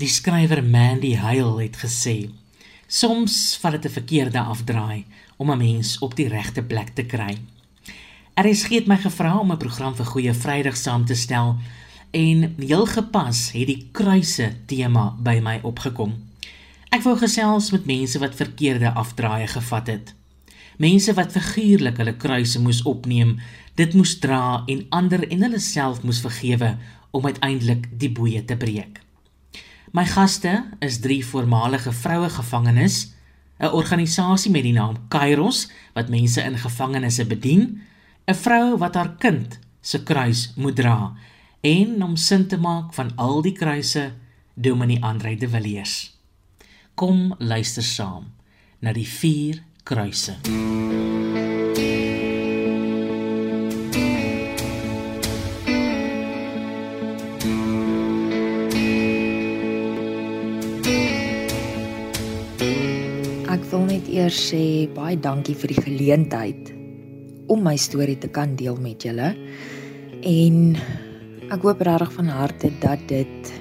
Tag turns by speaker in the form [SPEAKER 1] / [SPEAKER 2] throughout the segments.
[SPEAKER 1] Die skrywer Mandy Hale het gesê: "Soms val dit 'n verkeerde afdraai om 'n mens op die regte plek te kry." RSG het my gevra om 'n program vir Goeie Vrydag saam te stel en heel gepas het die kruise tema by my opgekom. Ek wou gesels met mense wat verkeerde afdraaie gevat het. Mense wat figuurlik hulle kruise moes opneem, dit moes dra en ander en hulle self moes vergewe om uiteindelik die boeye te breek. My gaste is drie voormalige vroue gevangenes, 'n organisasie met die naam Kairos wat mense in gevangenisse bedien, 'n vrou wat haar kind se kruis moet dra en om sin te maak van al die kruise, Dominee Andre de Villiers. Kom luister saam na die vier kruise. Mm.
[SPEAKER 2] Eers sê baie dankie vir die geleentheid om my storie te kan deel met julle. En ek hoop regtig van harte dat dit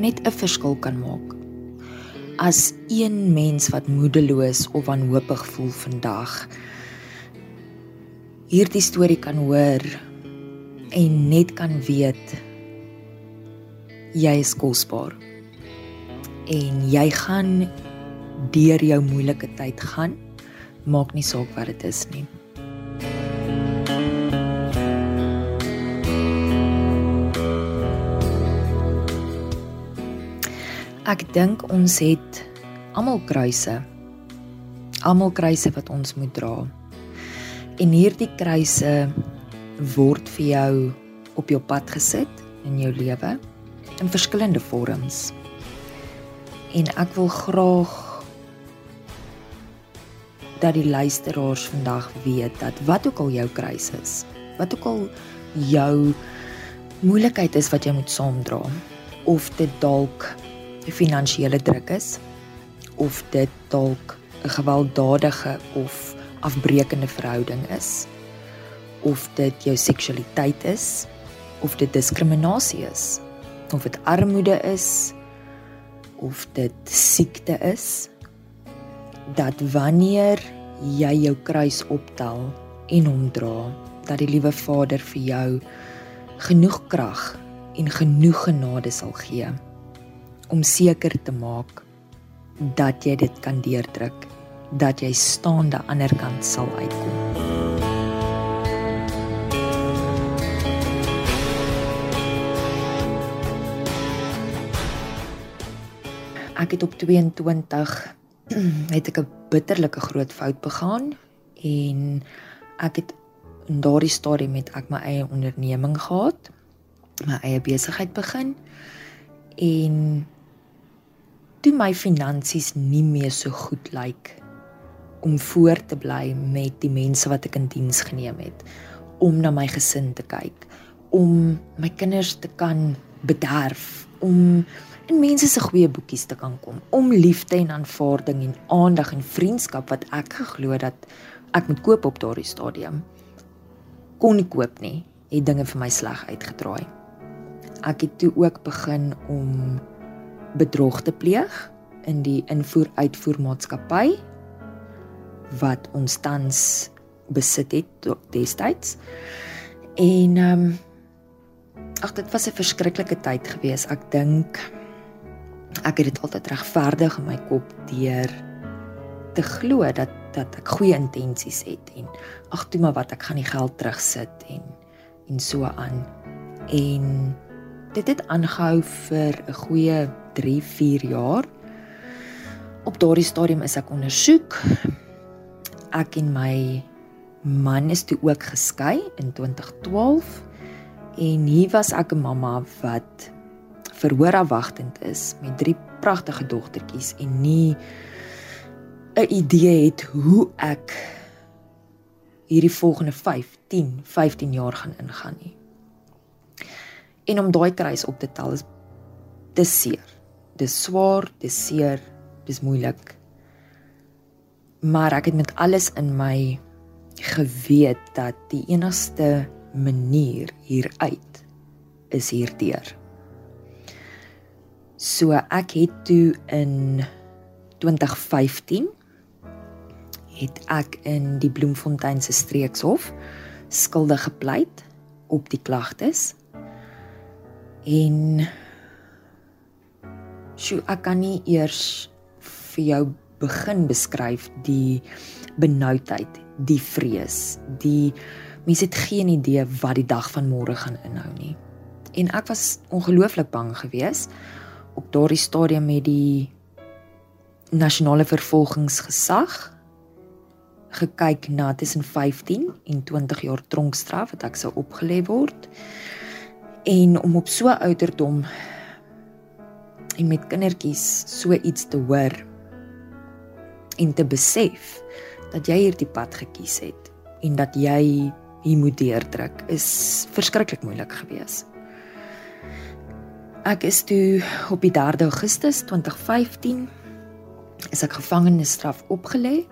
[SPEAKER 2] net 'n verskil kan maak. As een mens wat moedeloos of wanhoopig voel vandag hierdie storie kan hoor en net kan weet jy is kosbaar. En jy gaan deur jou moeilike tyd gaan, maak nie saak wat dit is nie. Ek dink ons het almal kruise. Almal kruise wat ons moet dra. En hierdie kruise word vir jou op jou pad gesit in jou lewe in verskillende vorms. En ek wil graag dat die luisteraars vandag weet dat wat ook al jou kruis is, wat ook al jou moeilikheid is wat jy moet saamdra, of dit dalk 'n finansiële druk is, of dit dalk 'n gewelddadige of afbreekende verhouding is, of dit jou seksualiteit is, of dit diskriminasie is, of dit armoede is, of dit siekte is, dat wanneer jy jou kruis optel en hom dra, dat die liewe Vader vir jou genoeg krag en genoeg genade sal gee om seker te maak dat jy dit kan deurdruk, dat jy staande aan die ander kant sal uitkom. Ek het op 22 het ek 'n bitterlike groot fout begaan en ek het in daardie stadium met ek my eie onderneming gehad, my eie besigheid begin en toe my finansies nie meer so goed lyk om voort te bly met die mense wat ek in diens geneem het om na my gesin te kyk om my kinders te kan bederf om in mense se goeie boekies te kan kom om liefde en aanvaarding en aandag en vriendskap wat ek geglo dat ek moet koop op daardie stadium kon nie koop nie het dinge vir my sleg uitgedraai. Ek het toe ook begin om bedrog te pleeg in die invoer uitvoer maatskappy wat ons tans besit het destyds. En ehm um, ag dit was 'n verskriklike tyd gewees. Ek dink ek het dit altyd regverdig in my kop deur te glo dat dat ek goeie intensies het en ag toe maar wat ek gaan die geld terugsit en en so aan. En dit het aangehou vir 'n goeie 3, 4 jaar. Op daardie stadium is ek ondersoek. Ek en my man is toe ook geskei in 2012 en hier was ek 'n mamma wat verhoor afwagtend is met drie pragtige dogtertjies en nie 'n idee het hoe ek hierdie volgende 5, 10, 15 jaar gaan ingaan nie. En om daai kruis op te tel is dis seer. Dis swaar, dis seer, dis moeilik. Maar ek het met alles in my geweet dat die enigste manier hieruit is hierdeur So ek het toe in 2015 het ek in die Bloemfontein se streekshof skuldig gepleit op die klagtes. En sjoe, ek kan nie eers vir jou begin beskryf die benoudheid, die vrees, die mense het geen idee wat die dag van môre gaan inhou nie. En ek was ongelooflik bang geweest op daardie stadium met die nasionale vervolgingsgesag gekyk na tussen 15 en 20 jaar tronkstraf wat ek sou opgelê word. En om op so ouderdom en met kindertjies so iets te hoor en te besef dat jy hierdie pad gekies het en dat jy hier moet deurdruk is verskriklik moeilik geweest. Ek is toe op die 3 Augustus 2015 is ek gevangenisstraf opgelê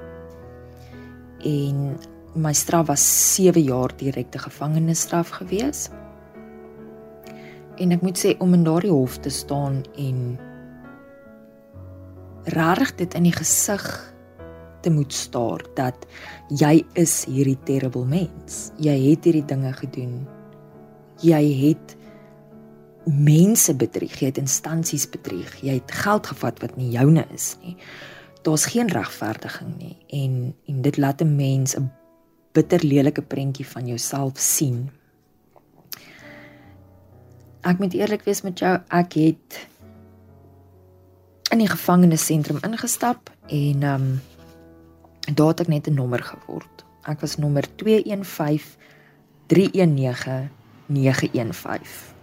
[SPEAKER 2] en my straf was 7 jaar direkte gevangenisstraf gewees. En ek moet sê om in daardie hof te staan en rarig dit in die gesig te moet staar dat jy is hierdie terrible mens. Jy het hierdie dinge gedoen. Jy het mense bedrieg, jy het instansies bedrieg, jy het geld gevat wat nie joune is nie daar's geen regverdiging nie en en dit laat 'n mens 'n bitter lelike prentjie van jouself sien. Ek moet eerlik wees met jou, ek het in die gevangenisentrum ingestap en ehm um, daar het ek net 'n nommer geword. Ek was nommer 215 319 915.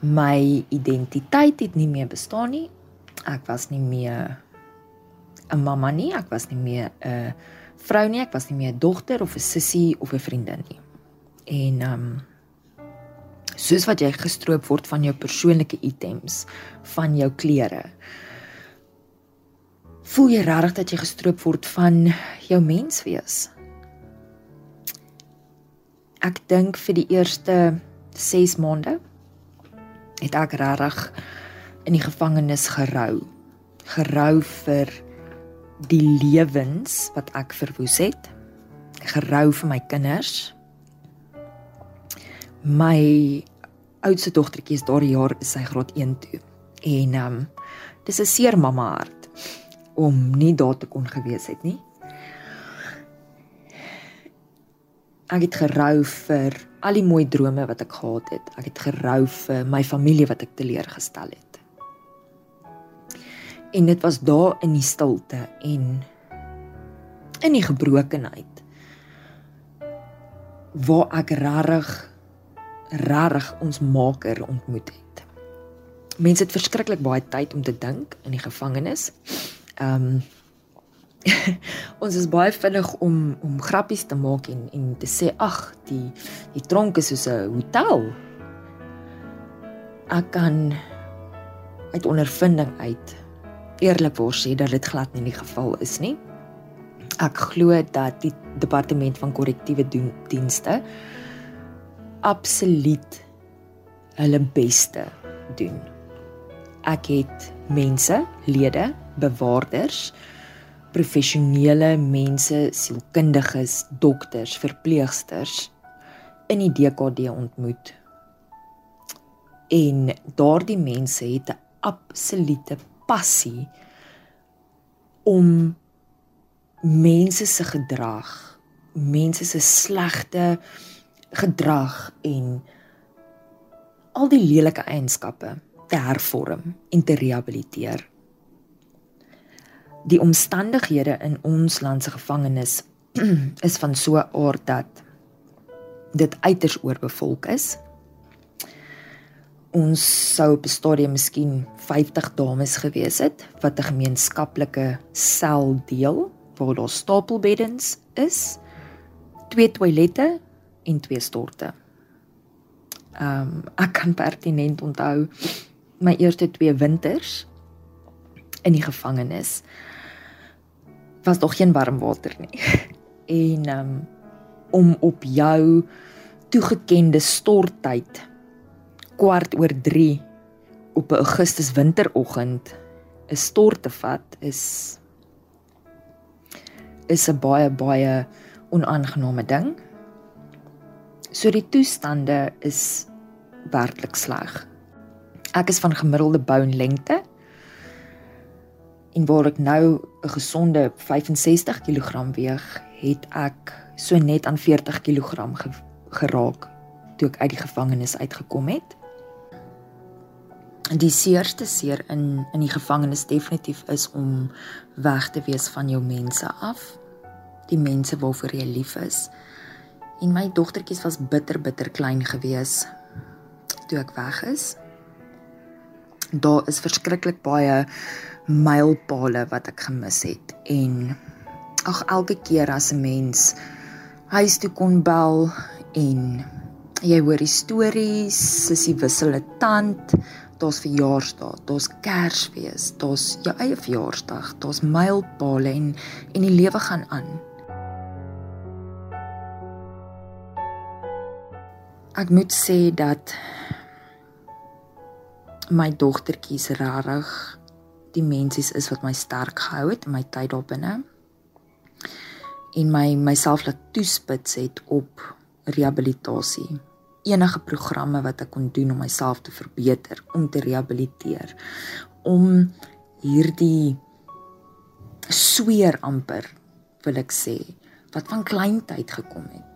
[SPEAKER 2] My identiteit het nie meer bestaan nie. Ek was nie meer 'n mamma nie, ek was nie meer 'n vrou nie, ek was nie meer 'n dogter of 'n sussie of 'n vriendin nie. En ehm um, soos wat jy gestroop word van jou persoonlike items, van jou klere. Voel jy regtig dat jy gestroop word van jou menswees? Ek dink vir die eerste 6 maande het ek regtig in die gevangenis gerou. Gerou vir die lewens wat ek verwoes het. Gerou vir my kinders. My oudste dogtertjie is daardie jaar is sy graad 1 toe. En ehm um, dis 'n seer mamma hart om nie daar te kon gewees het nie. Ek het gerou vir al die mooi drome wat ek gehad het. Ek het gerou vir my familie wat ek teleurgestel het en dit was daar in die stilte en in die gebrokenheid waar ek rarig rarig ons maker ontmoet het. Mense het verskriklik baie tyd om te dink in die gevangenis. Ehm um, ons is baie vinnig om om grappies te maak en en te sê ag die die tronk is soos 'n hotel. Ek kan uit ondervinding uit eerlikwaar sê dat dit glad nie die geval is nie. Ek glo dat die departement van korrektiewe dienste absoluut hulle beste doen. Ek het mense, lede, bewaarders, professionele mense, sielkundiges, dokters, verpleegsters in die DKD ontmoet. En daardie mense het 'n absolute passie om mense se gedrag, mense se slegte gedrag en al die lelike eienskappe te hervorm en te rehabiliteer. Die omstandighede in ons land se gevangenis is van so 'n aard dat dit uiters oorbevolk is ons sou op 'n stadium miskien 50 dames gewees het wat 'n gemeenskaplike sel deel waar daar stapelbeddens is, twee toilette en twee storte. Ehm um, ek kan pertinent onthou my eerste twee winters in die gevangenis was nog geen warm water nie. En um, om op jou toegekende storttyd kwart oor 3 op 'n Augustus winteroggend 'n stort te vat is is 'n baie baie onaangename ding. So die toestande is werklik sleg. Ek is van gemiddelde bounlengte en waar ek nou 'n gesonde 65 kg weeg, het ek so net aan 40 kg geraak toe ek uit die gevangenis uitgekom het. Die seerste seer in in die gevangenis definitief is om weg te wees van jou mense af. Die mense waarvoor jy lief is. En my dogtertjies was bitter bitter klein gewees toe ek weg is. Daar is verskriklik baie mylpale wat ek gemis het en ag elke keer as 'n mens huis toe kon bel en jy hoor die stories, sussie wissel 'n tand, daar's verjaarsdag, daar's Kersfees, daar's jou eie verjaarsdag, daar's mylpale en en die lewe gaan aan. Ek moet sê dat my dogtertjies rarig die mensies is wat my sterk gehou het in my tyd daar binne. En my myself laat toespits het op rehabilitasie. Enige programme wat ek kon doen om myself te verbeter om te rehabiliteer om hierdie sweer amper wil ek sê wat van kleintyd gekom het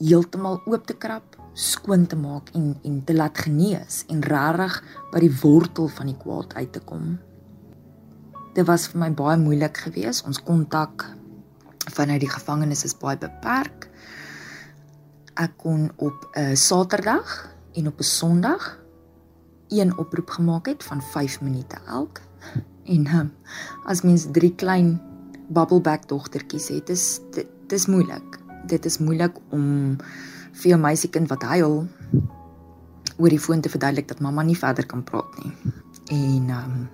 [SPEAKER 2] heeltemal oop te krap skoon te maak en en te laat genees en regtig by die wortel van die kwaad uit te kom. Dit was vir my baie moeilik geweest. Ons kontak vanuit die gevangenis is baie beperk. Ek kon op 'n Saterdag en op 'n Sondag een oproep gemaak het van 5 minute elk. En um, as mens drie klein bubbleback dogtertjies het, is dit dis moeilik. Dit is moeilik om vir jou meisiekind wat huil oor die foon te verduidelik dat mamma nie verder kan praat nie. En ehm um,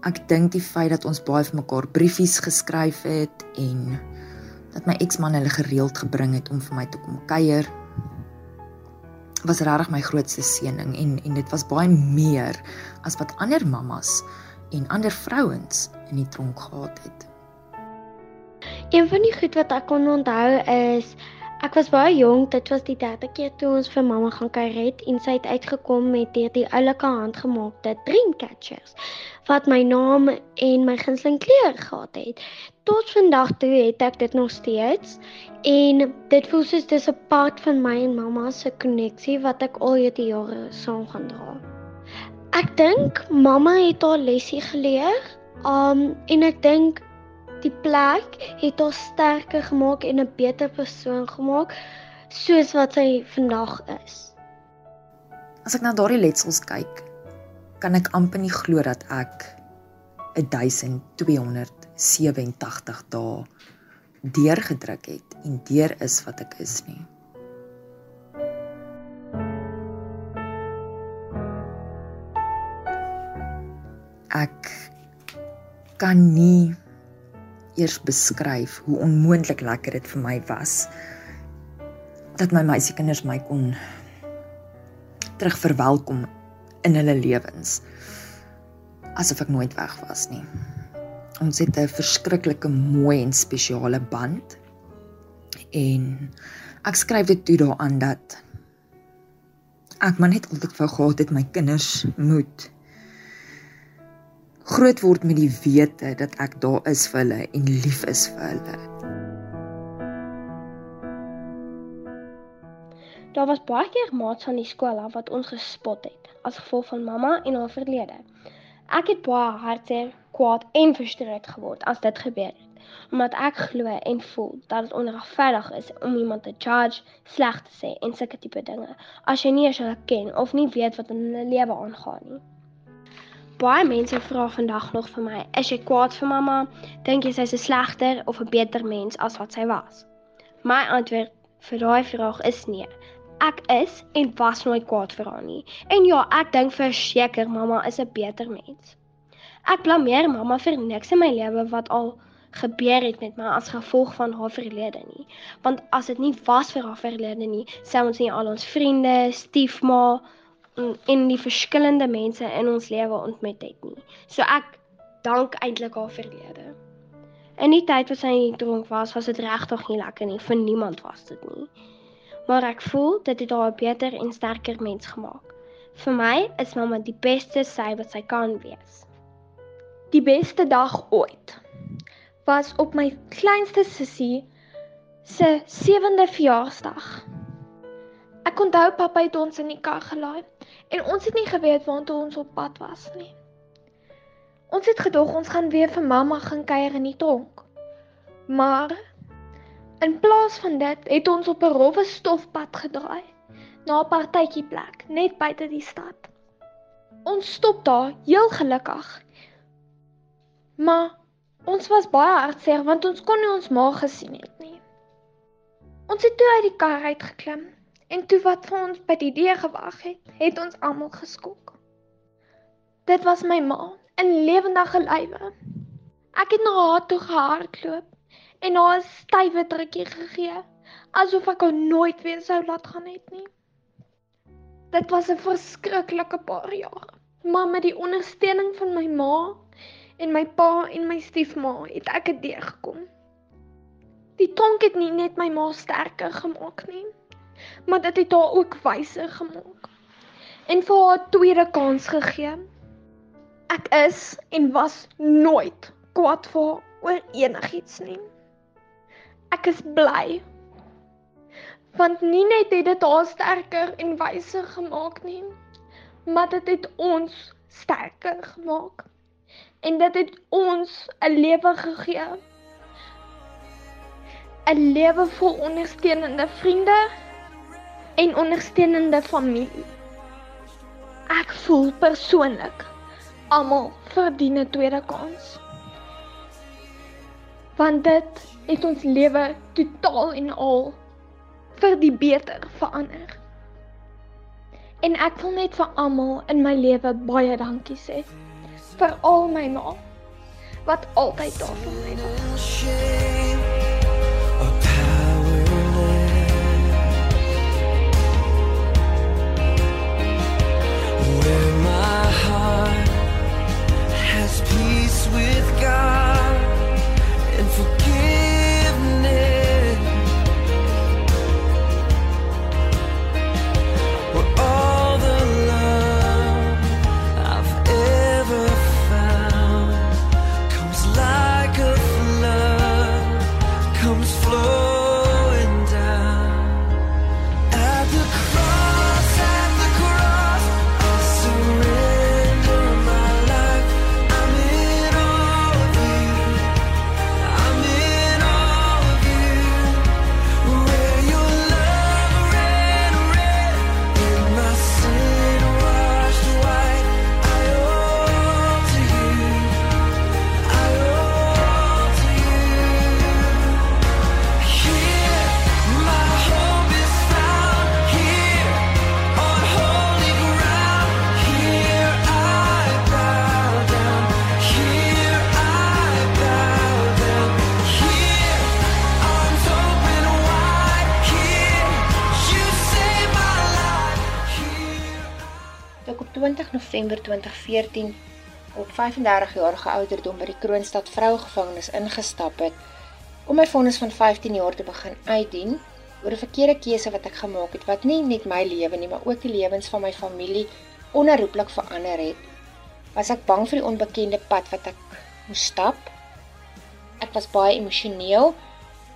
[SPEAKER 2] ek dink die feit dat ons baie vir mekaar briefies geskryf het en dat my eksman hulle gereeld gebring het om vir my te kom kuier was regtig my grootste seëning en en dit was baie meer as wat ander mammas en ander vrouens in die tronk gehad het.
[SPEAKER 3] Een van die goed wat ek kon onthou is ek was baie jonk, dit was die derde keer toe ons vir mamma gaan kuier het en sy het uitgekom met hierdie oulike handgemaakte dreamcatchers wat my naam en my gunsteling kleur gehad het. Tot vandag toe het ek dit nog steeds en dit voel soos dis 'n part van my en mamma se koneksie wat ek al hierdie jare saam gaan dra. Ek dink mamma het haar lesie geleer. Um en ek dink die plek het haar sterker gemaak en 'n beter persoon gemaak soos wat sy vandag is.
[SPEAKER 2] As ek na daardie letsels kyk, kan ek amper nie glo dat ek 1287 dae deurgedruk het en deur is wat ek is nie. Ek kan nie eers beskryf hoe onmoontlik lekker dit vir my was dat my meisiekinders my kon terug verwelkom in hulle lewens asof ek nooit weg was nie. Ons het 'n verskriklike mooi en spesiale band en ek skryf dit toe daaraan dat ek maar net altyd wou gehad het my kinders moet groot word met die wete dat ek daar is vir hulle en lief is vir hulle.
[SPEAKER 3] Daar was baie keer maats van die skool af wat ons gespot het as gevolg van mamma en haar verlede. Ek het baie hartseer, kwaad en frustreerd geword as dit gebeur het, omdat ek glo en voel dat dit onregverdig is om iemand te judge, sleg te sê en sulke tipe dinge as jy nie eens hulle ken of nie weet wat in hulle lewe aangaan nie. Baie mense vra vandag nog vir my, is jy kwaad vir mamma? Dink jy sy's 'n slegter of 'n beter mens as wat sy was? My antwoord vir daai vraag is nee. Ek is en was nooit kwaad vir haar nie. En ja, ek dink verseker mamma is 'n beter mens. Ek blameer mamma vir niks in my lewe wat al
[SPEAKER 4] gebeur het met my as gevolg van haar verlede nie. Want as dit nie was vir haar verlede nie, sou ons nie al ons vriende, stiefma en die verskillende mense in ons lewe ontmoet het nie. So ek dank eintlik haar verlede. In die tyd wat sy tronk was, was dit regtig nie lekker nie. Vir niemand was dit nie. Maar ek voel dit het haar 'n beter en sterker mens gemaak. Vir my is mamma die beste sy wat sy kan wees. Die beste dag ooit was op my kleinste sussie se 7de verjaarsdag. Ek onthou pappa het ons in die kar gelaai en ons het nie geweet waartoe ons op pad was nie. Ons het gedog ons gaan weer vir mamma gaan kuier in die tronk. Maar in plaas van dit het ons op 'n rowwe stofpad gedraai na 'n partytjie plek net buite die stad. Ons stop daar heel gelukkig Maar ons was baie hartseer want ons kon nie ons ma gesien het nie. Ons het toe uit die kar uitgeklim en toe wat vir ons by die deur gewag het, het ons almal geskok. Dit was my ma in lewendige lywe. Ek het na haar toe gehardloop en haar 'n stywe drukkie gegee asof ek haar nooit weer sou laat gaan het nie. Dit was 'n verskriklike paar jaar, maar met die ondersteuning van my ma en my pa en my stiefma het ek dit deurgekom. Die tonk het nie net my ma sterker gemaak nie, maar dit het haar ook wyser gemaak en vir haar 'n tweede kans gegee. Ek is en was nooit kwaad vir haar oor enigiets nie. Ek is bly want nie net het dit haar sterker en wyser gemaak nie, maar dit het ons sterker gemaak en dit het ons 'n lewe gegee. 'n Lewe vol ondersteunende vriende en ondersteunende familie. Ek voel persoonlik almal verdien 'n tweede kans. Want dit het ons lewe totaal en al vir die beter verander. En ek wil net vir almal in my lewe baie dankie sê vir al my ma wat altyd daar vir my was. With God and forgiveness.
[SPEAKER 5] November 2014 op 35 jarige ouderdom by die Kroonstad Vrouegevangenis ingestap het om my vonnis van 15 jaar te begin uitdien oor 'n verkeerde keuse wat ek gemaak het wat nie net my lewe nie, maar ook die lewens van my familie onherroepelik verander het. Was ek bang vir die onbekende pad wat ek moes stap? Ek was baie emosioneel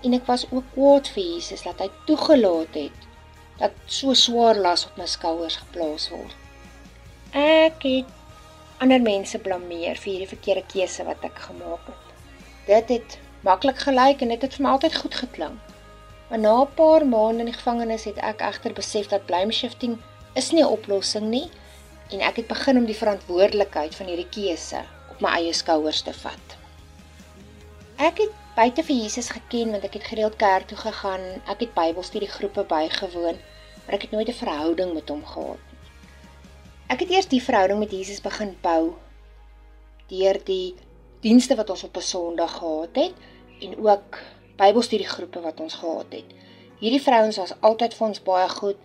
[SPEAKER 5] en ek was ook kwaad vir Jesus dat hy toegelaat het dat so swaar las op my skouers geplaas word. Ek het ander mense blameer vir hierdie verkeerde keuse wat ek gemaak het. Dit het maklik gelyk en dit het vir my altyd goed geklink. Maar na 'n paar maande in die gevangenis het ek egter besef dat blame shifting is nie 'n oplossing nie en ek het begin om die verantwoordelikheid van hierdie keuse op my eie skouers te vat. Ek het buite vir Jesus geken want ek het gereeld kerk toe gegaan, ek het Bybelstudiegroepe bygewoon, maar ek het nooit 'n verhouding met hom gehad nie. Ek het eers die verhouding met Jesus begin bou deur die dienste wat ons op 'n Sondag gehad het en ook Bybelstudiegroepe wat ons gehad het. Hierdie vrouens was altyd vir ons baie goed.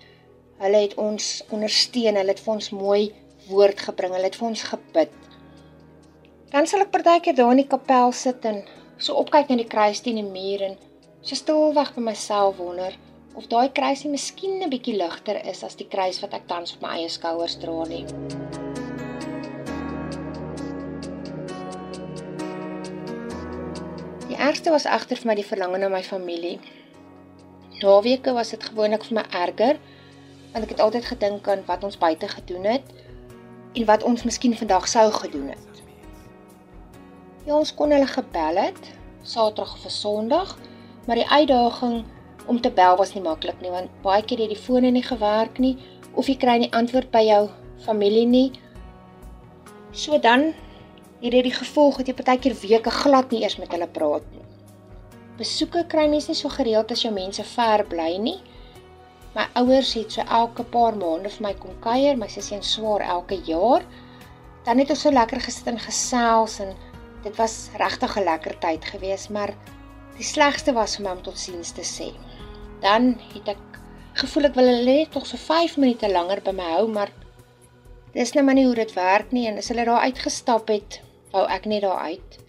[SPEAKER 5] Hulle het ons ondersteun, hulle het vir ons mooi woord gebring, hulle het vir ons gebid. Dan sal ek partykeer daar in die kapel sit en so opkyk na die kruis teen die muur en so stilweg vir myself wonder of daai kruis nie miskien 'n bietjie ligter is as die kruis wat ek tans op my eie skouers dra nie. Die ergste was egter vir my die verlange na my familie. Naweke was dit gewoonlik vir my erger want ek het altyd gedink aan wat ons buite gedoen het en wat ons miskien vandag sou gedoen het. Ja, ons kon hulle gebel het Saterdag of Sondag, maar die uitdaging om te bel was nie maklik nie want baie keer het die fone nie gewerk nie of jy kry nie antwoord by jou familie nie. So dan het dit die gevolg dat jy partykeer weke glad nie eers met hulle praat nie. Besoeke kry mens nie so gereeld as jou mense ver bly nie. My ouers het so elke paar maande vir my kom kuier, my sussie en swaar elke jaar. Dan het ons so lekker gesit en gesels en dit was regtig 'n lekker tyd gewees, maar die slegste was vir my om totsiens te sê dan het ek gevoel ek wil hulle net nog so 5 minute langer by my hou, maar dis nou maar nie hoe dit werk nie en as hulle daar uitgestap het, wou ek net daar uit.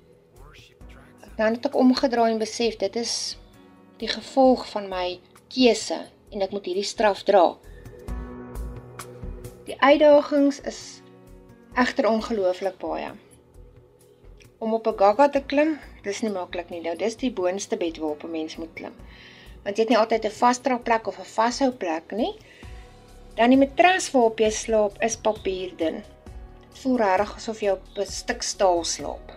[SPEAKER 5] Dan het ek omgedraai en besef dit is die gevolg van my keuse en ek moet hierdie straf dra. Die uitdagings is egter ongelooflik baie. Om op 'n gaga te klim, dis nie maklik nie. Nou dis die boonste bed waarop 'n mens moet klim want jy het nie altyd 'n vaste plek of 'n vashou plek nie. Dan die matras waarop jy slaap is papierdun. Voel regtig asof jy op 'n stuk staal slaap.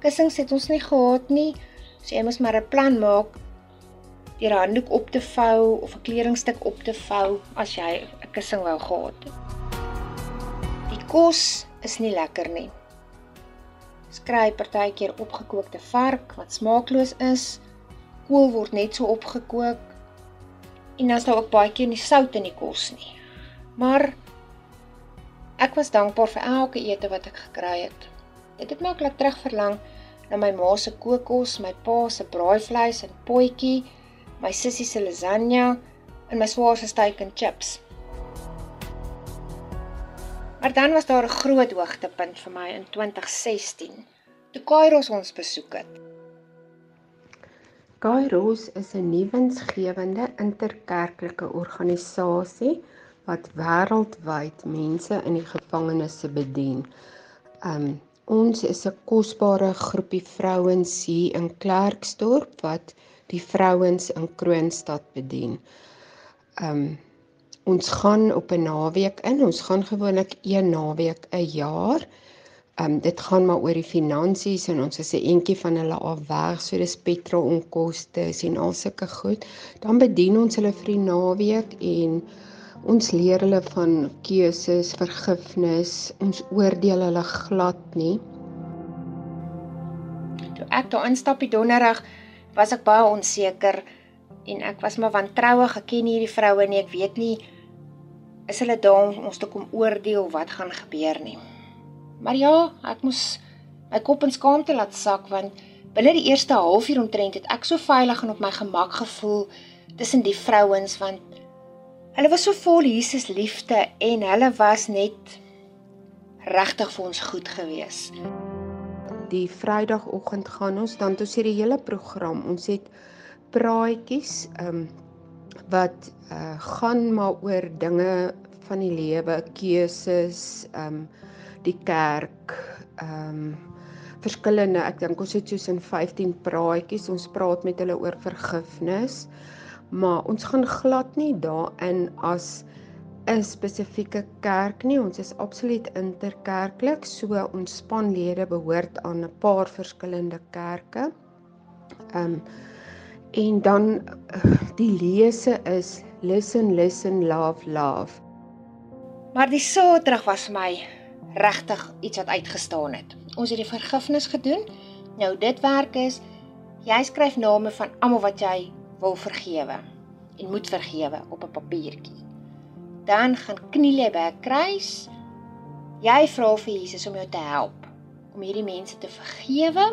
[SPEAKER 5] Kussings het ons nie gehad nie, so jy moet maar 'n plan maak deur 'n handdoek op te vou of 'n kledingstuk op te vou as jy 'n kussing wou gehad het. Die kos is nie lekker nie. Skry partykeer opgekookte vark wat smaakloos is kool word net so opgekook en is daar ook baie keer nie sout in die kos nie. Maar ek was dankbaar vir elke ete wat ek gekry het. Dit het my ook laat terugverlang na my ma se kookkos, my pa se braaivleis en potjie, my sussie se lasagne en my swaar se steak en chips. Maar dan was daar 'n groot hoogtepunt vir my in 2016, toe Kairos ons besoek het.
[SPEAKER 6] Kairos is 'n nuwensgewende interkerklike organisasie wat wêreldwyd mense in die gevangenisse bedien. Um ons is 'n kosbare groepie vrouens hier in Klerksdorp wat die vrouens in Kroonstad bedien. Um ons gaan op 'n naweek in. Ons gaan gewoonlik een naweek 'n jaar Ehm um, dit gaan maar oor die finansies en ons is 'n entjie van hulle af weg, so dis petrol onkoste en al sulke goed. Dan bedien ons hulle vir die naweek en ons leer hulle van keuses, vergifnis. Ons oordeel hulle glad nie.
[SPEAKER 5] Toe ek daar instap die donderdag, was ek baie onseker en ek was maar wantrouig. Ek ken hierdie vroue nie, ek weet nie is hulle daar om ons te kom oordeel wat gaan gebeur nie. Maar ja, ek moes my kop in skaamte laat sak want binne die eerste halfuur omtrent het ek so veilig en op my gemak gevoel tussen die vrouens want hulle was so vol Jesus liefde en hulle was net regtig vir ons goed gewees.
[SPEAKER 6] Die Vrydagoggend gaan ons dan toe sê die hele program. Ons het praatjies ehm um, wat uh, gaan maar oor dinge van die lewe, keuses, ehm um, die kerk ehm um, verskillende ek dink ons het soos in 15 praatjies ons praat met hulle oor vergifnis maar ons gaan glad nie daarin as 'n spesifieke kerk nie. Ons is absoluut interkerklik so ons spanlede behoort aan 'n paar verskillende kerke. Ehm um, en dan die lese is listen listen love love.
[SPEAKER 5] Maar die so terug was my regtig iets wat uitgestaan het. Ons het die vergifnis gedoen. Nou dit werk is jy skryf name van almal wat jy wil vergewe en moet vergewe op 'n papiertjie. Dan gaan kniel jy by 'n kruis. Jy vra vir Jesus om jou te help. om hierdie mense te vergewe.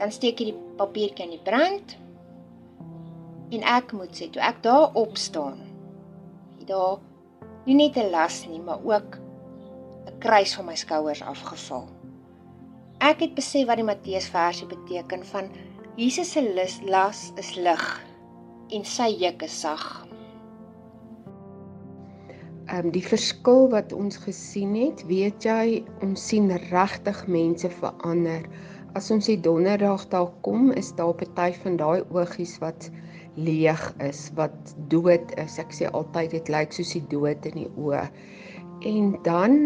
[SPEAKER 5] Dan steek jy die papiertjie in die brand. En ek moet sê, toe ek daar op staan, het daar nie net 'n las nie, maar ook 'n kruis van my skouers afgeval. Ek het besef wat die Matteus versie beteken van Jesus se las is lig en sy juk is sag
[SPEAKER 7] ehm um, die verskil wat ons gesien het, weet jy, ons sien regtig mense verander. As ons die donderdag daar kom, is daar party van daai oogies wat leeg is, wat dood is. Ek sê altyd dit lyk soos die dood in die oë. En dan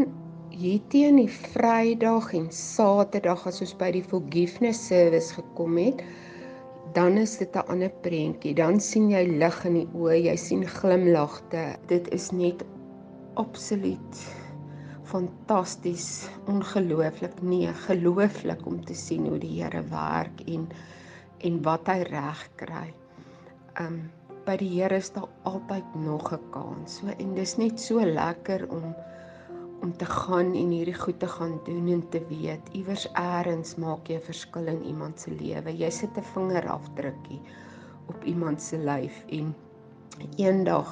[SPEAKER 7] hier teen die Vrydag en Saterdag as ons by die forgiveness service gekom het, dan is dit 'n ander prentjie. Dan sien jy lig in die oë, jy sien glimlagte. Dit is net absoluut fantasties, ongelooflik, nee, gelooflik om te sien hoe die Here werk en en wat hy reg kry. Um by die Here is daar altyd nog 'n kans. So en dis net so lekker om om te gaan en hierdie goed te gaan doen en te weet iewers eers maak jy 'n verskil in iemand se lewe. Jy sit 'n vingerafdrukkie op iemand se lyf en eendag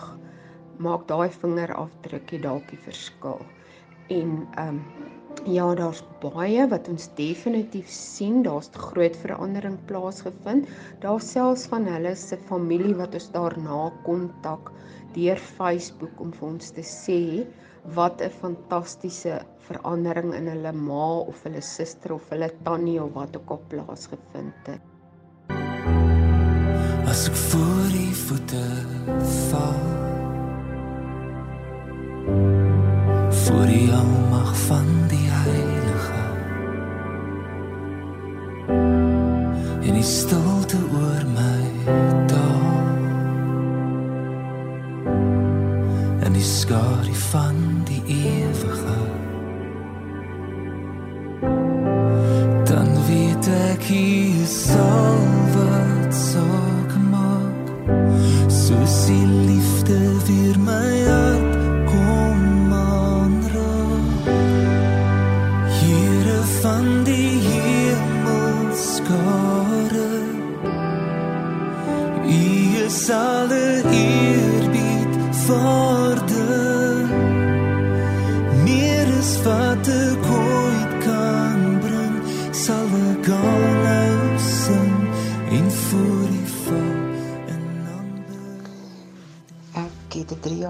[SPEAKER 7] maak daai vingerafdrukkie dalk die verskil. En ehm um, ja, daar's baie wat ons definitief sien, daar's groot verandering plaasgevind. Daar's selfs van hulle se familie wat ons daarna kontak deur Facebook om vir ons te sê wat 'n fantastiese verandering in hulle ma of hulle suster of hulle tannie of wat ook al plaasgevind het. As ek voor die voete val voor die almag van die heilige en die stilte oor my daal en die skare van die ewige dan weet ek hier sal wat so gemaak soos die liefde vir my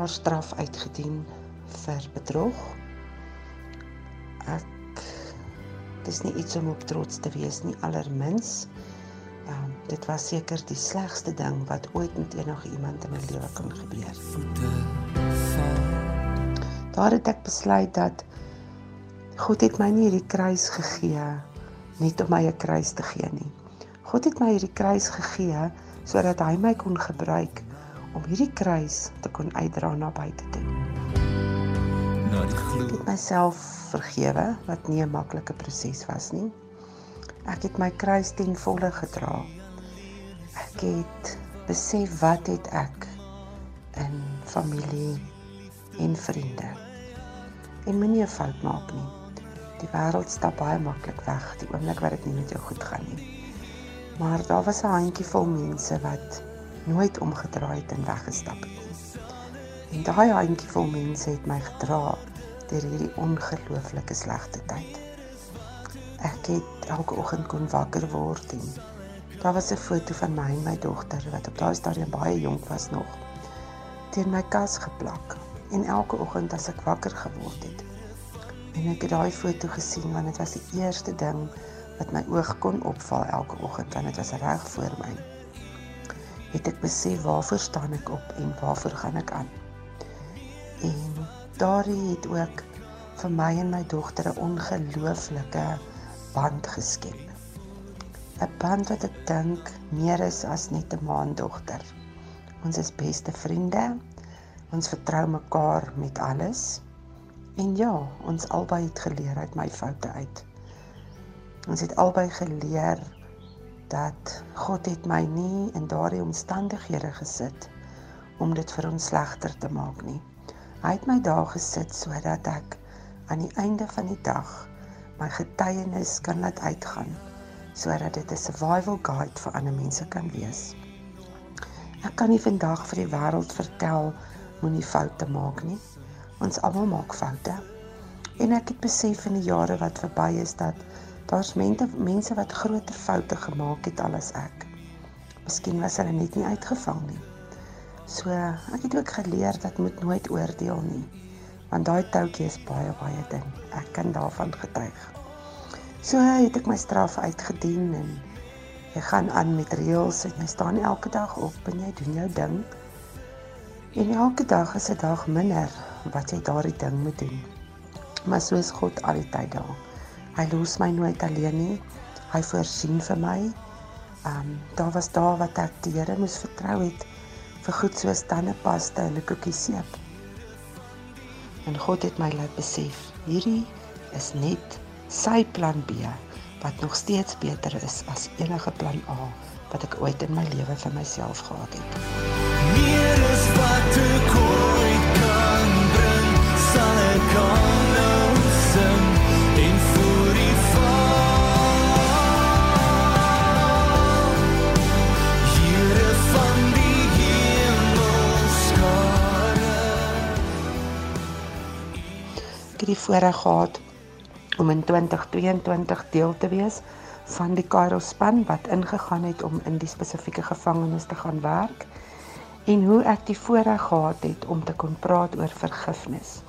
[SPEAKER 7] jaar straf uitgedien vir bedrog ek dis nie iets om op trots te wees nie allermins Um, dit was seker die slegste ding wat ooit met enige iemand in my lewe kon gebeur. Daar het ek besluit dat God het my nie hierdie kruis gegee net om my 'n kruis te gee nie. God het my hierdie kruis gegee sodat hy my kon gebruik om hierdie kruis te kon uitdra na buite toe. Na die glo. Ek het myself vergewe wat nie 'n maklike proses was nie. Ek het my kruis ten volle gedra. Ek het besef wat het ek in familie en vriende. En moenie 'n fout maak nie. Die wêreld stap baie maklik weg die oomblik wat dit nie met jou goed gaan nie. Maar daar was 'n handjievol mense wat nooit omgedraai het en weggestap het nie. En daai handjievol mense het my gedra deur hierdie ongelooflike slegte tyd. Ek het elke oggend kon wakker word en daar was 'n foto van my en my dogter wat op daai stadium baie jonk was nog teen my kas geplak. En elke oggend as ek wakker geword het en ek het daai foto gesien want dit was die eerste ding wat my oog kon opval elke oggend want dit was reg voor my. Het ek besef waarvoor staan ek op en waarvoor gaan ek aan? En daardie het ook vir my en my dogter 'n ongelooflike band geskep. 'n Band wat ek dink meer is as net 'n maandogter. Ons is beste vriende. Ons vertrou mekaar met alles. En ja, ons albei het geleer uit my foute uit. Ons het albei geleer dat God het my nie in daardie omstandighede gesit om dit vir ons slegter te maak nie. Hy het my daar gesit sodat ek aan die einde van die dag my getuienis kan laat uitgaan sodat dit 'n survival guide vir ander mense kan wees. Ek kan nie vandag vir die wêreld vertel moenie foute maak nie. Ons almal maak foute. En ek het besef in die jare wat verby is dat daar's mense mense wat groter foute gemaak het as ek. Miskien was hulle net nie uitgevang nie. So ek het ook geleer dat moet nooit oordeel nie want daai toutjie is baie baie ding. Ek kan daarvan getuig. So het ek my straf uitgedien en jy gaan aan met reëls en jy staan elke dag op en jy doen jou ding. En elke dag is 'n dag minder wat jy daardie ding moet doen. Maar so is God al die tyd daar. Hy los my nooit alleen nie. Hy voorsien vir my. Ehm um, daar was daar wat ek die Here moes vertrou het vir goed soos tandepasta en 'n koekie seep. En God het my laat besef, hierdie is net sy plan B wat nog steeds beter is as enige plan A wat ek ooit in my lewe vir myself gehad het. Meer is wat ek ooit kan bring, sal ek kan het die voorreg gehad om in 2022 deel te wees van die Kairo span wat ingegaan het om in die spesifieke gevangenis te gaan werk en hoe ek die voorreg gehad het om te kon praat oor vergifnis.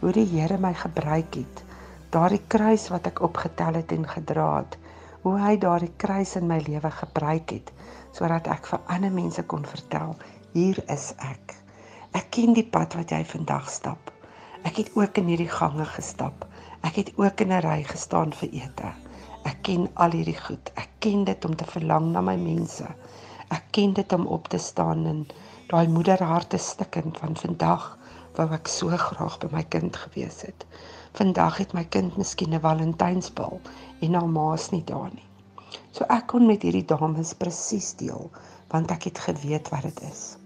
[SPEAKER 7] Hoe die Here my gebruik het, daardie kruis wat ek opgetel het en gedra het, hoe hy daardie kruis in my lewe gebruik het sodat ek vir ander mense kon vertel, hier is ek. Ek ken die pad wat jy vandag stap. Ek het ook in hierdie gange gestap. Ek het ook in 'n ry gestaan vir ete. Ek ken al hierdie goed. Ek ken dit om te verlang na my mense. Ek ken dit om op te staan en daai moederharte stikkend van vandag wou ek so graag by my kind gewees het. Vandag het my kind miskien 'n Valentynsbal en haar ma's nie daar nie. So ek kon met hierdie dames presies deel want ek het geweet wat dit is.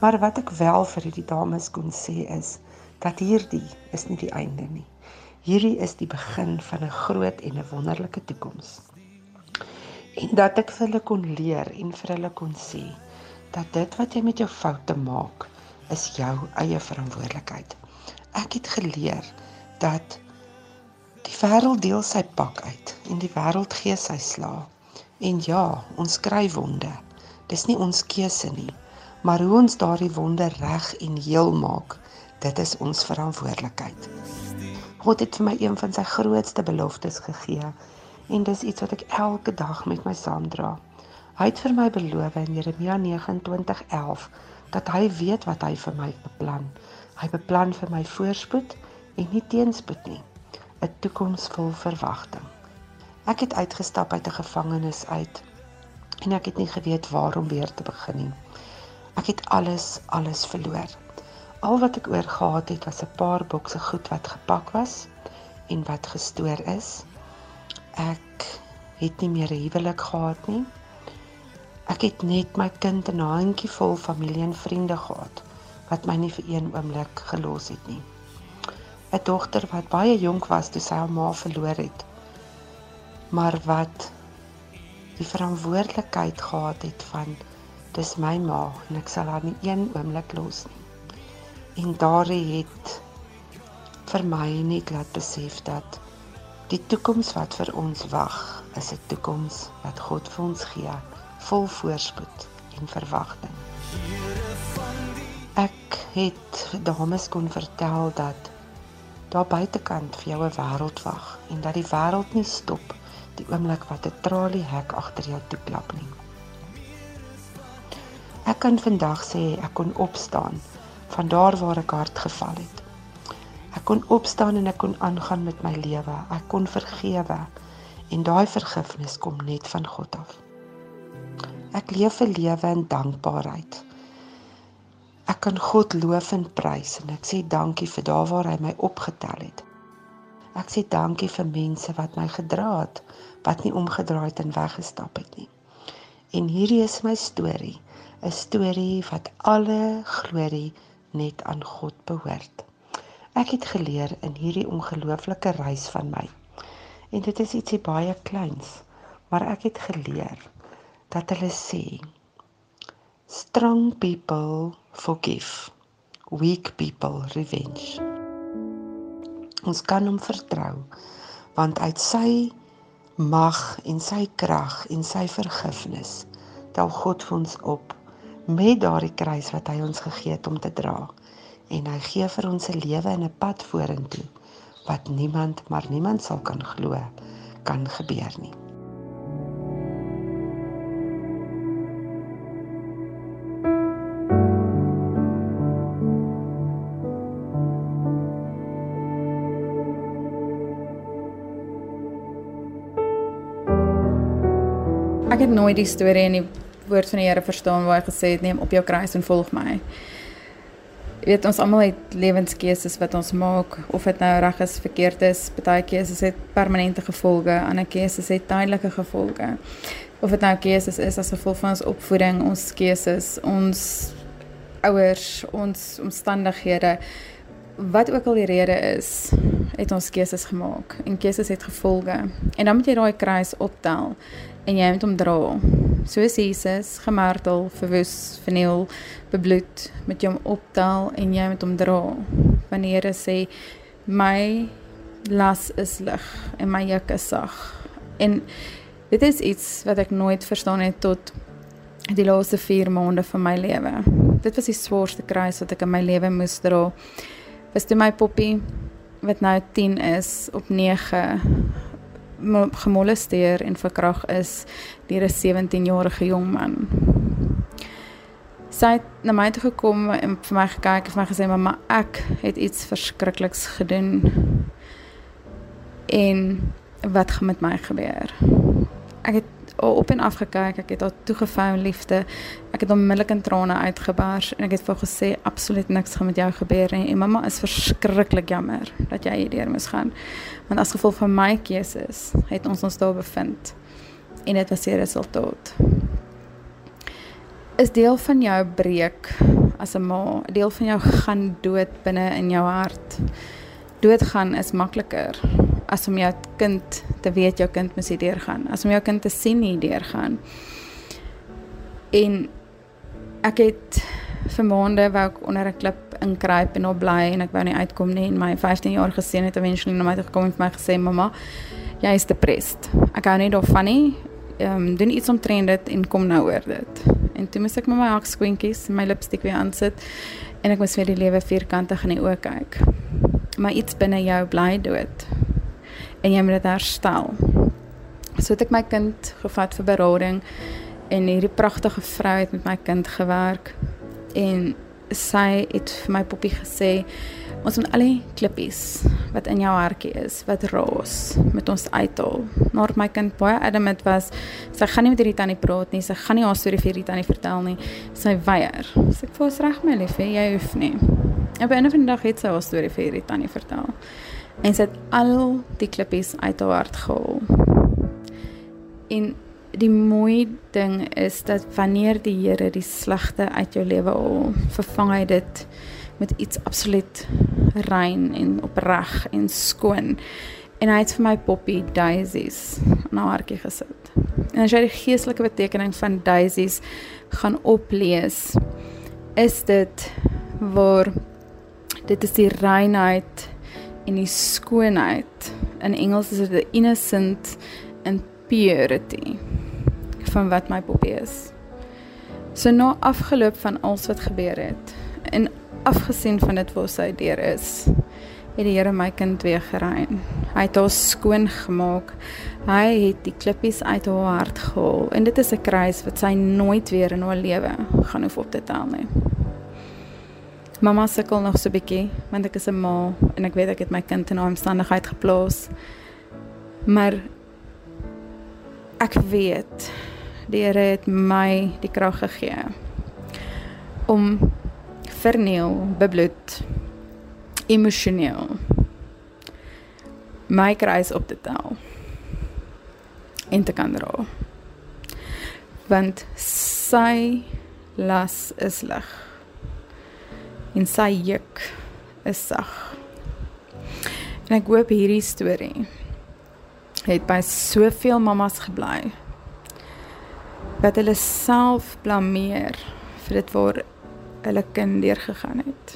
[SPEAKER 7] Maar wat ek wel vir hierdie dames kon sê is dat hierdie is nie die einde nie. Hierdie is die begin van 'n groot en 'n wonderlike toekoms. En dat ek vir hulle kon leer en vir hulle kon sê dat dit wat jy met jou foute maak, is jou eie verantwoordelikheid. Ek het geleer dat die wêreld deel sy pak uit en die wêreld gee sy slaag. En ja, ons kry wonde. Dis nie ons keuse nie, maar hoe ons daardie wonde reg en heel maak, Dit is ons verantwoordelikheid. God het vir my een van sy grootste beloftes gegee en dis iets wat ek elke dag met my saamdra. Hy het vir my beloof in Jeremia 29:11 dat hy weet wat hy vir my beplan. Hy beplan vir my voorspoed en nie teenspoed nie. 'n Toekoms vol verwagting. Ek het uitgestap uit 'n gevangenis uit en ek het nie geweet waar om weer te begin nie. Ek het alles alles verloor. Al wat ek oor gehad het was 'n paar bokse goed wat gepak was en wat gestoor is. Ek het nie meer 'n huwelik gehad nie. Ek het net my kind en 'n handjievol familie en vriende gehad wat my nie vir een oomblik gelos het nie. 'n Dogter wat baie jonk was toe sy haar ma verloor het. Maar wat die verantwoordelikheid gehad het van dis my ma en ek sal haar nie een oomblik los nie. En daardie het vir my net laat besef dat die toekoms wat vir ons wag, is 'n toekoms wat God vir ons gee, vol voorspoed en verwagting. Ek het dames kon vertel dat daar buitekant vir jou 'n wêreld wag en dat die wêreld nie stop die oomblik wat 'n tralie hek agter jou toeklap nie. Ek kan vandag sê ek kon opstaan van daar waar ek hard geval het. Ek kon opstaan en ek kon aangaan met my lewe. Ek kon vergewe en daai vergifnis kom net van God af. Ek leef 'n lewe in dankbaarheid. Ek kan God loof en prys en ek sê dankie vir daar waar hy my opgetel het. Ek sê dankie vir mense wat my gedra het, wat nie omgedraai het en weggestap het nie. En hierdie is my storie, 'n storie wat alle glorie net aan God behoort. Ek het geleer in hierdie ongelooflike reis van my En dit is ietsie baie kleins, maar ek het geleer dat hulle sê strong people forgive, weak people revenge. Ons kan hom vertrou want uit sy mag en sy krag en sy vergifnis tel God vir ons op met daardie kruis wat hy ons gegee het om te dra en hy gee vir ons 'n lewe en 'n pad vorentoe wat niemand maar niemand sal kan glo kan gebeur nie.
[SPEAKER 8] Ek het nooit die storie in die woord van die Here verstaan waar hy gesê het neem op jou kruis en volg my. Jy weet ons almal het lewenskeuses wat ons maak of dit nou reg is verkeerd is. Party keuses het permanente gevolge, ander keuses het tydelike gevolge. Of dit nou keuses is as gevolg van ons opvoeding, ons keuses, ons ouers, ons omstandighede, wat ook al die rede is, het ons keuses gemaak en keuses het gevolge. En dan moet jy daai kruis optel en jy moet hom dra. Soos Jesus gemartel, verwoes, verniel, bebloed, met hom optel en jy moet hom dra. Wanneer hy sê my las is lig en my juk is sag. En dit is iets wat ek nooit verstaan het tot die laaste 4 maande van my lewe. Dit was die swaarste kruis wat ek in my lewe moes dra. Was toe my poppie wat nou 10 is op 9 gemolesteer en verkrag is deur 'n 17-jarige jong man. Sy het na my toe gekom en vir my gekyk en vir my gesê mamma ek het iets verskrikliks gedoen. En wat gaan met my gebeur? Ek het op en af gekyk, ek het haar toegevou in liefde. Ek het onmiddellik in trane uitgebars en ek het vir haar gesê absoluut niks gaan met jou gebeur nie. En mamma is verskriklik jammer dat jy hierdeur moes gaan. Want as gevolg van my keuses het ons ons daar bevind. En dit was die resultaat. Is deel van jou breek as 'n ma, deel van jou gaan dood binne in jou hart. Doodgaan is makliker as om jou kind te weet jou kind moet hierdeur gaan, as om jou kind te sien hierdeur gaan. En ek het vir maande wou ek onder 'n klip inkruip en op bly en ek wou nie uitkom nie en my 15 jaar geseun het eventually na my toe gekom en vir my gesê mamma, jy is depressed. Ek hou nie daarvan nie. Ehm um, doen iets omtrent dit en kom nou oor dit. En toe moet ek met my hakskoentjies en my lipstik weer aansit en ek moes weer die lewe vierkantig in die oë kyk. Maar iets binne jou bly dood en jy moet dit herstel. So het ek my kind gevat vir berading en hierdie pragtige vrou het met my kind gewerk en sy het vir my poppie gesê ons moet al die klippies wat in jou hartjie is wat raas met ons uithaal. Maar my kind baie adamant was sy gaan nie met hierdie tannie praat nie, sy gaan nie haar storie vir hierdie tannie vertel nie. Sy weier. So ek voel reg my liefie, jy hoef nie. Op 'n of ander dag het sy haar storie vir hierdie tannie vertel en sy het al die klippies uit haar hart gehaal. En die mooi ding is dat wanneer die Here die slegte uit jou lewe haal, vervang hy dit met iets absoluut rein en opreg en skoon. En hy het vir my poppy daisies na hartjie gesit. En as jy die geestelike betekenis van daisies gaan oplees, is dit waar dit is die reinheid en die skoonheid. In Engels is dit the innocent and purity van wat my poppie is. So na afgeloop van alles wat gebeur het en afgesien van dit waar sy deur is, het die Here my kind weer gerein. Hy het haar skoon gemaak. Hy het die klippies uit haar hart gehaal en dit is 'n kruis wat sy nooit weer in haar lewe gaan hoef op te tel nie. Mamma sukkel nog so 'n bietjie want ek is 'n ma en ek weet ek het my kind in 'n omstandigheid geplaas. Maar ek weet die Here het my die krag gegee om verniel, bebloed, emosioneel my kruis op te tel en te kan dra. Want sy las is lig en sy juk is sag. En ek hoop hierdie storie het by soveel mammas gebly wat hulle self blameer vir dit waar hulle kind deurgegaan het.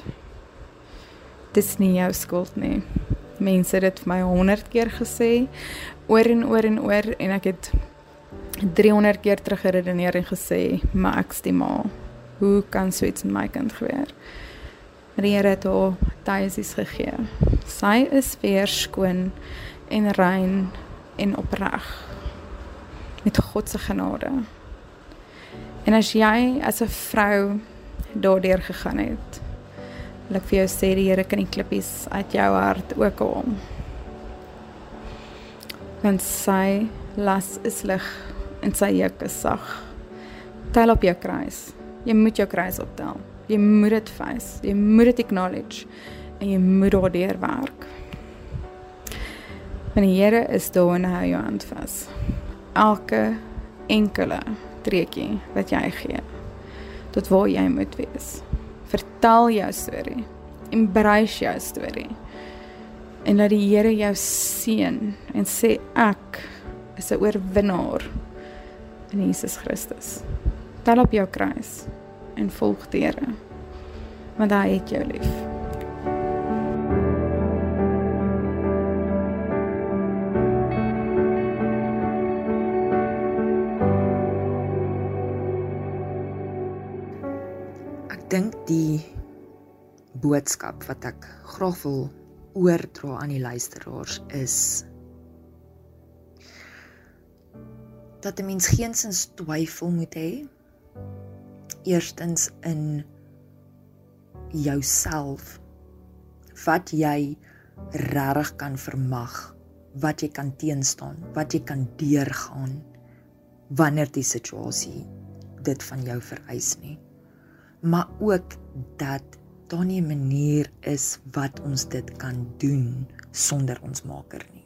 [SPEAKER 8] Dis nie jou skuld nie. Mense het dit vir my 100 keer gesê oor en oor en oor en ek het 300 keer teruggeredeneer en gesê, "Maar ek's die ma. Hoe kan so iets met my kind gebeur?" Die Here het haar tuisies gegee. Sy is weer skoon en rein en opreg met God se genade. En as jy as 'n vrou daardeur gegaan het, wil ek vir jou sê die Here kan die klippies uit jou hart ook haal. Want sy las is lig en sy juk is sag. Tel op jou kruis. Jy moet jou kruis optel. Jy moet dit face. Jy moet dit acknowledge en jy moet daardeur werk. Want die Here is daar en hou jou hand vas. Elke enkele treetjie wat jy gee tot waar jy moet wees. Vertel jou storie. Embrace jou storie. En laat die Here jou seën en sê ek is 'n oorwinnaar in Jesus Christus. Tel op jou kruis en volg die Here. Want hy het jou lief.
[SPEAKER 2] Ek dink die boodskap wat ek graag wil oordra aan die luisteraars is dat 'n mens geensins twyfel moet hê eerstens in jouself wat jy regtig kan vermag wat jy kan teenstaan wat jy kan deurgaan wanneer die situasie dit van jou vereis nie. Maar ook dat daar nie 'n manier is wat ons dit kan doen sonder ons maker nie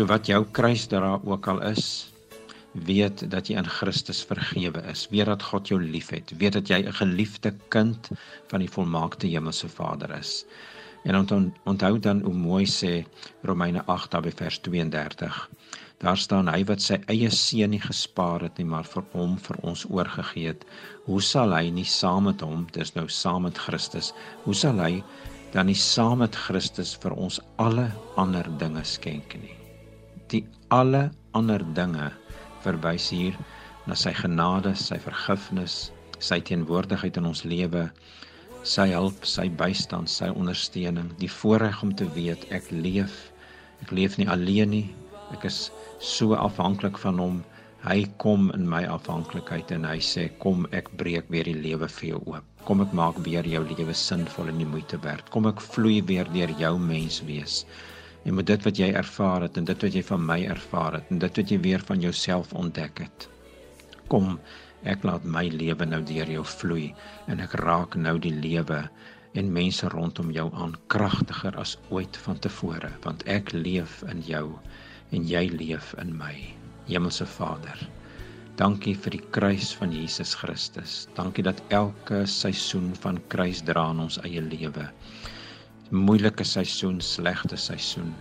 [SPEAKER 9] So wat jou kruisdra ook al is, weet dat jy in Christus vergewe is. Weet dat God jou liefhet. Weet dat jy 'n geliefde kind van die volmaakte hemelse Vader is. En onthou dan hoe mooi sê Romeine 8 by vers 32. Daar staan hy wat sy eie seun nie gespaar het nie, maar vir hom vir ons oorgegee het. Hoe sal hy nie saam met hom, dis nou saam met Christus, hoe sal hy dan nie saam met Christus vir ons alle ander dinge skenk nie? Die alle ander dinge verwys hier na sy genade, sy vergifnis, sy teenwoordigheid in ons lewe, sy hulp, sy bystand, sy ondersteuning, die voorreg om te weet ek leef. Ek leef nie alleen nie. Ek is so afhanklik van hom. Hy kom in my afhanklikheid en hy sê kom ek breek weer die lewe vir jou oop. Kom ek maak weer jou lewe sinvol en die moeite werd. Kom ek vloei weer deur jou mens wees en met dit wat jy ervaar het en dit wat jy van my ervaar het en dit wat jy weer van jouself ontdek het. Kom, ek laat my lewe nou deur jou vloei en ek raak nou die lewe en mense rondom jou aan kragtiger as ooit vantevore want ek leef in jou en jy leef in my. Hemelse Vader, dankie vir die kruis van Jesus Christus. Dankie dat elke seisoen van kruis dra in ons eie lewe moeilike seisoen, slegte seisoen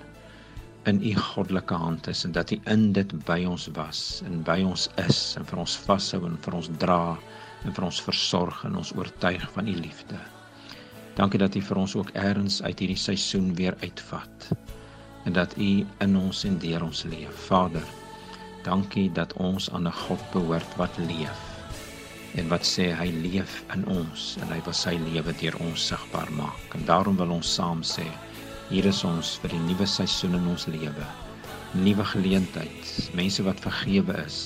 [SPEAKER 9] in u goddelike hand is en dat u in dit by ons was en by ons is en vir ons vashou en vir ons dra en vir ons versorg en ons oortuig van u liefde. Dankie dat u vir ons ook eers uit hierdie seisoen weer uitvat en dat u in ons en deur ons leef. Vader, dankie dat ons aan 'n God behoort wat leef en wat sê hy leef in ons en hy wil sy lewe deur ons sigbaar maak. En daarom wil ons saam sê, hier is ons vir die nuwe seisoen in ons lewe. Nuwe geleentheid, mense wat vergewe is,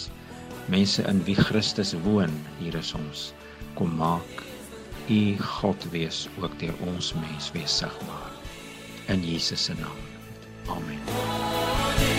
[SPEAKER 9] mense in wie Christus woon, hier is ons. Kom maak u God wees ook deur ons mens wees sigbaar in Jesus se naam. Amen.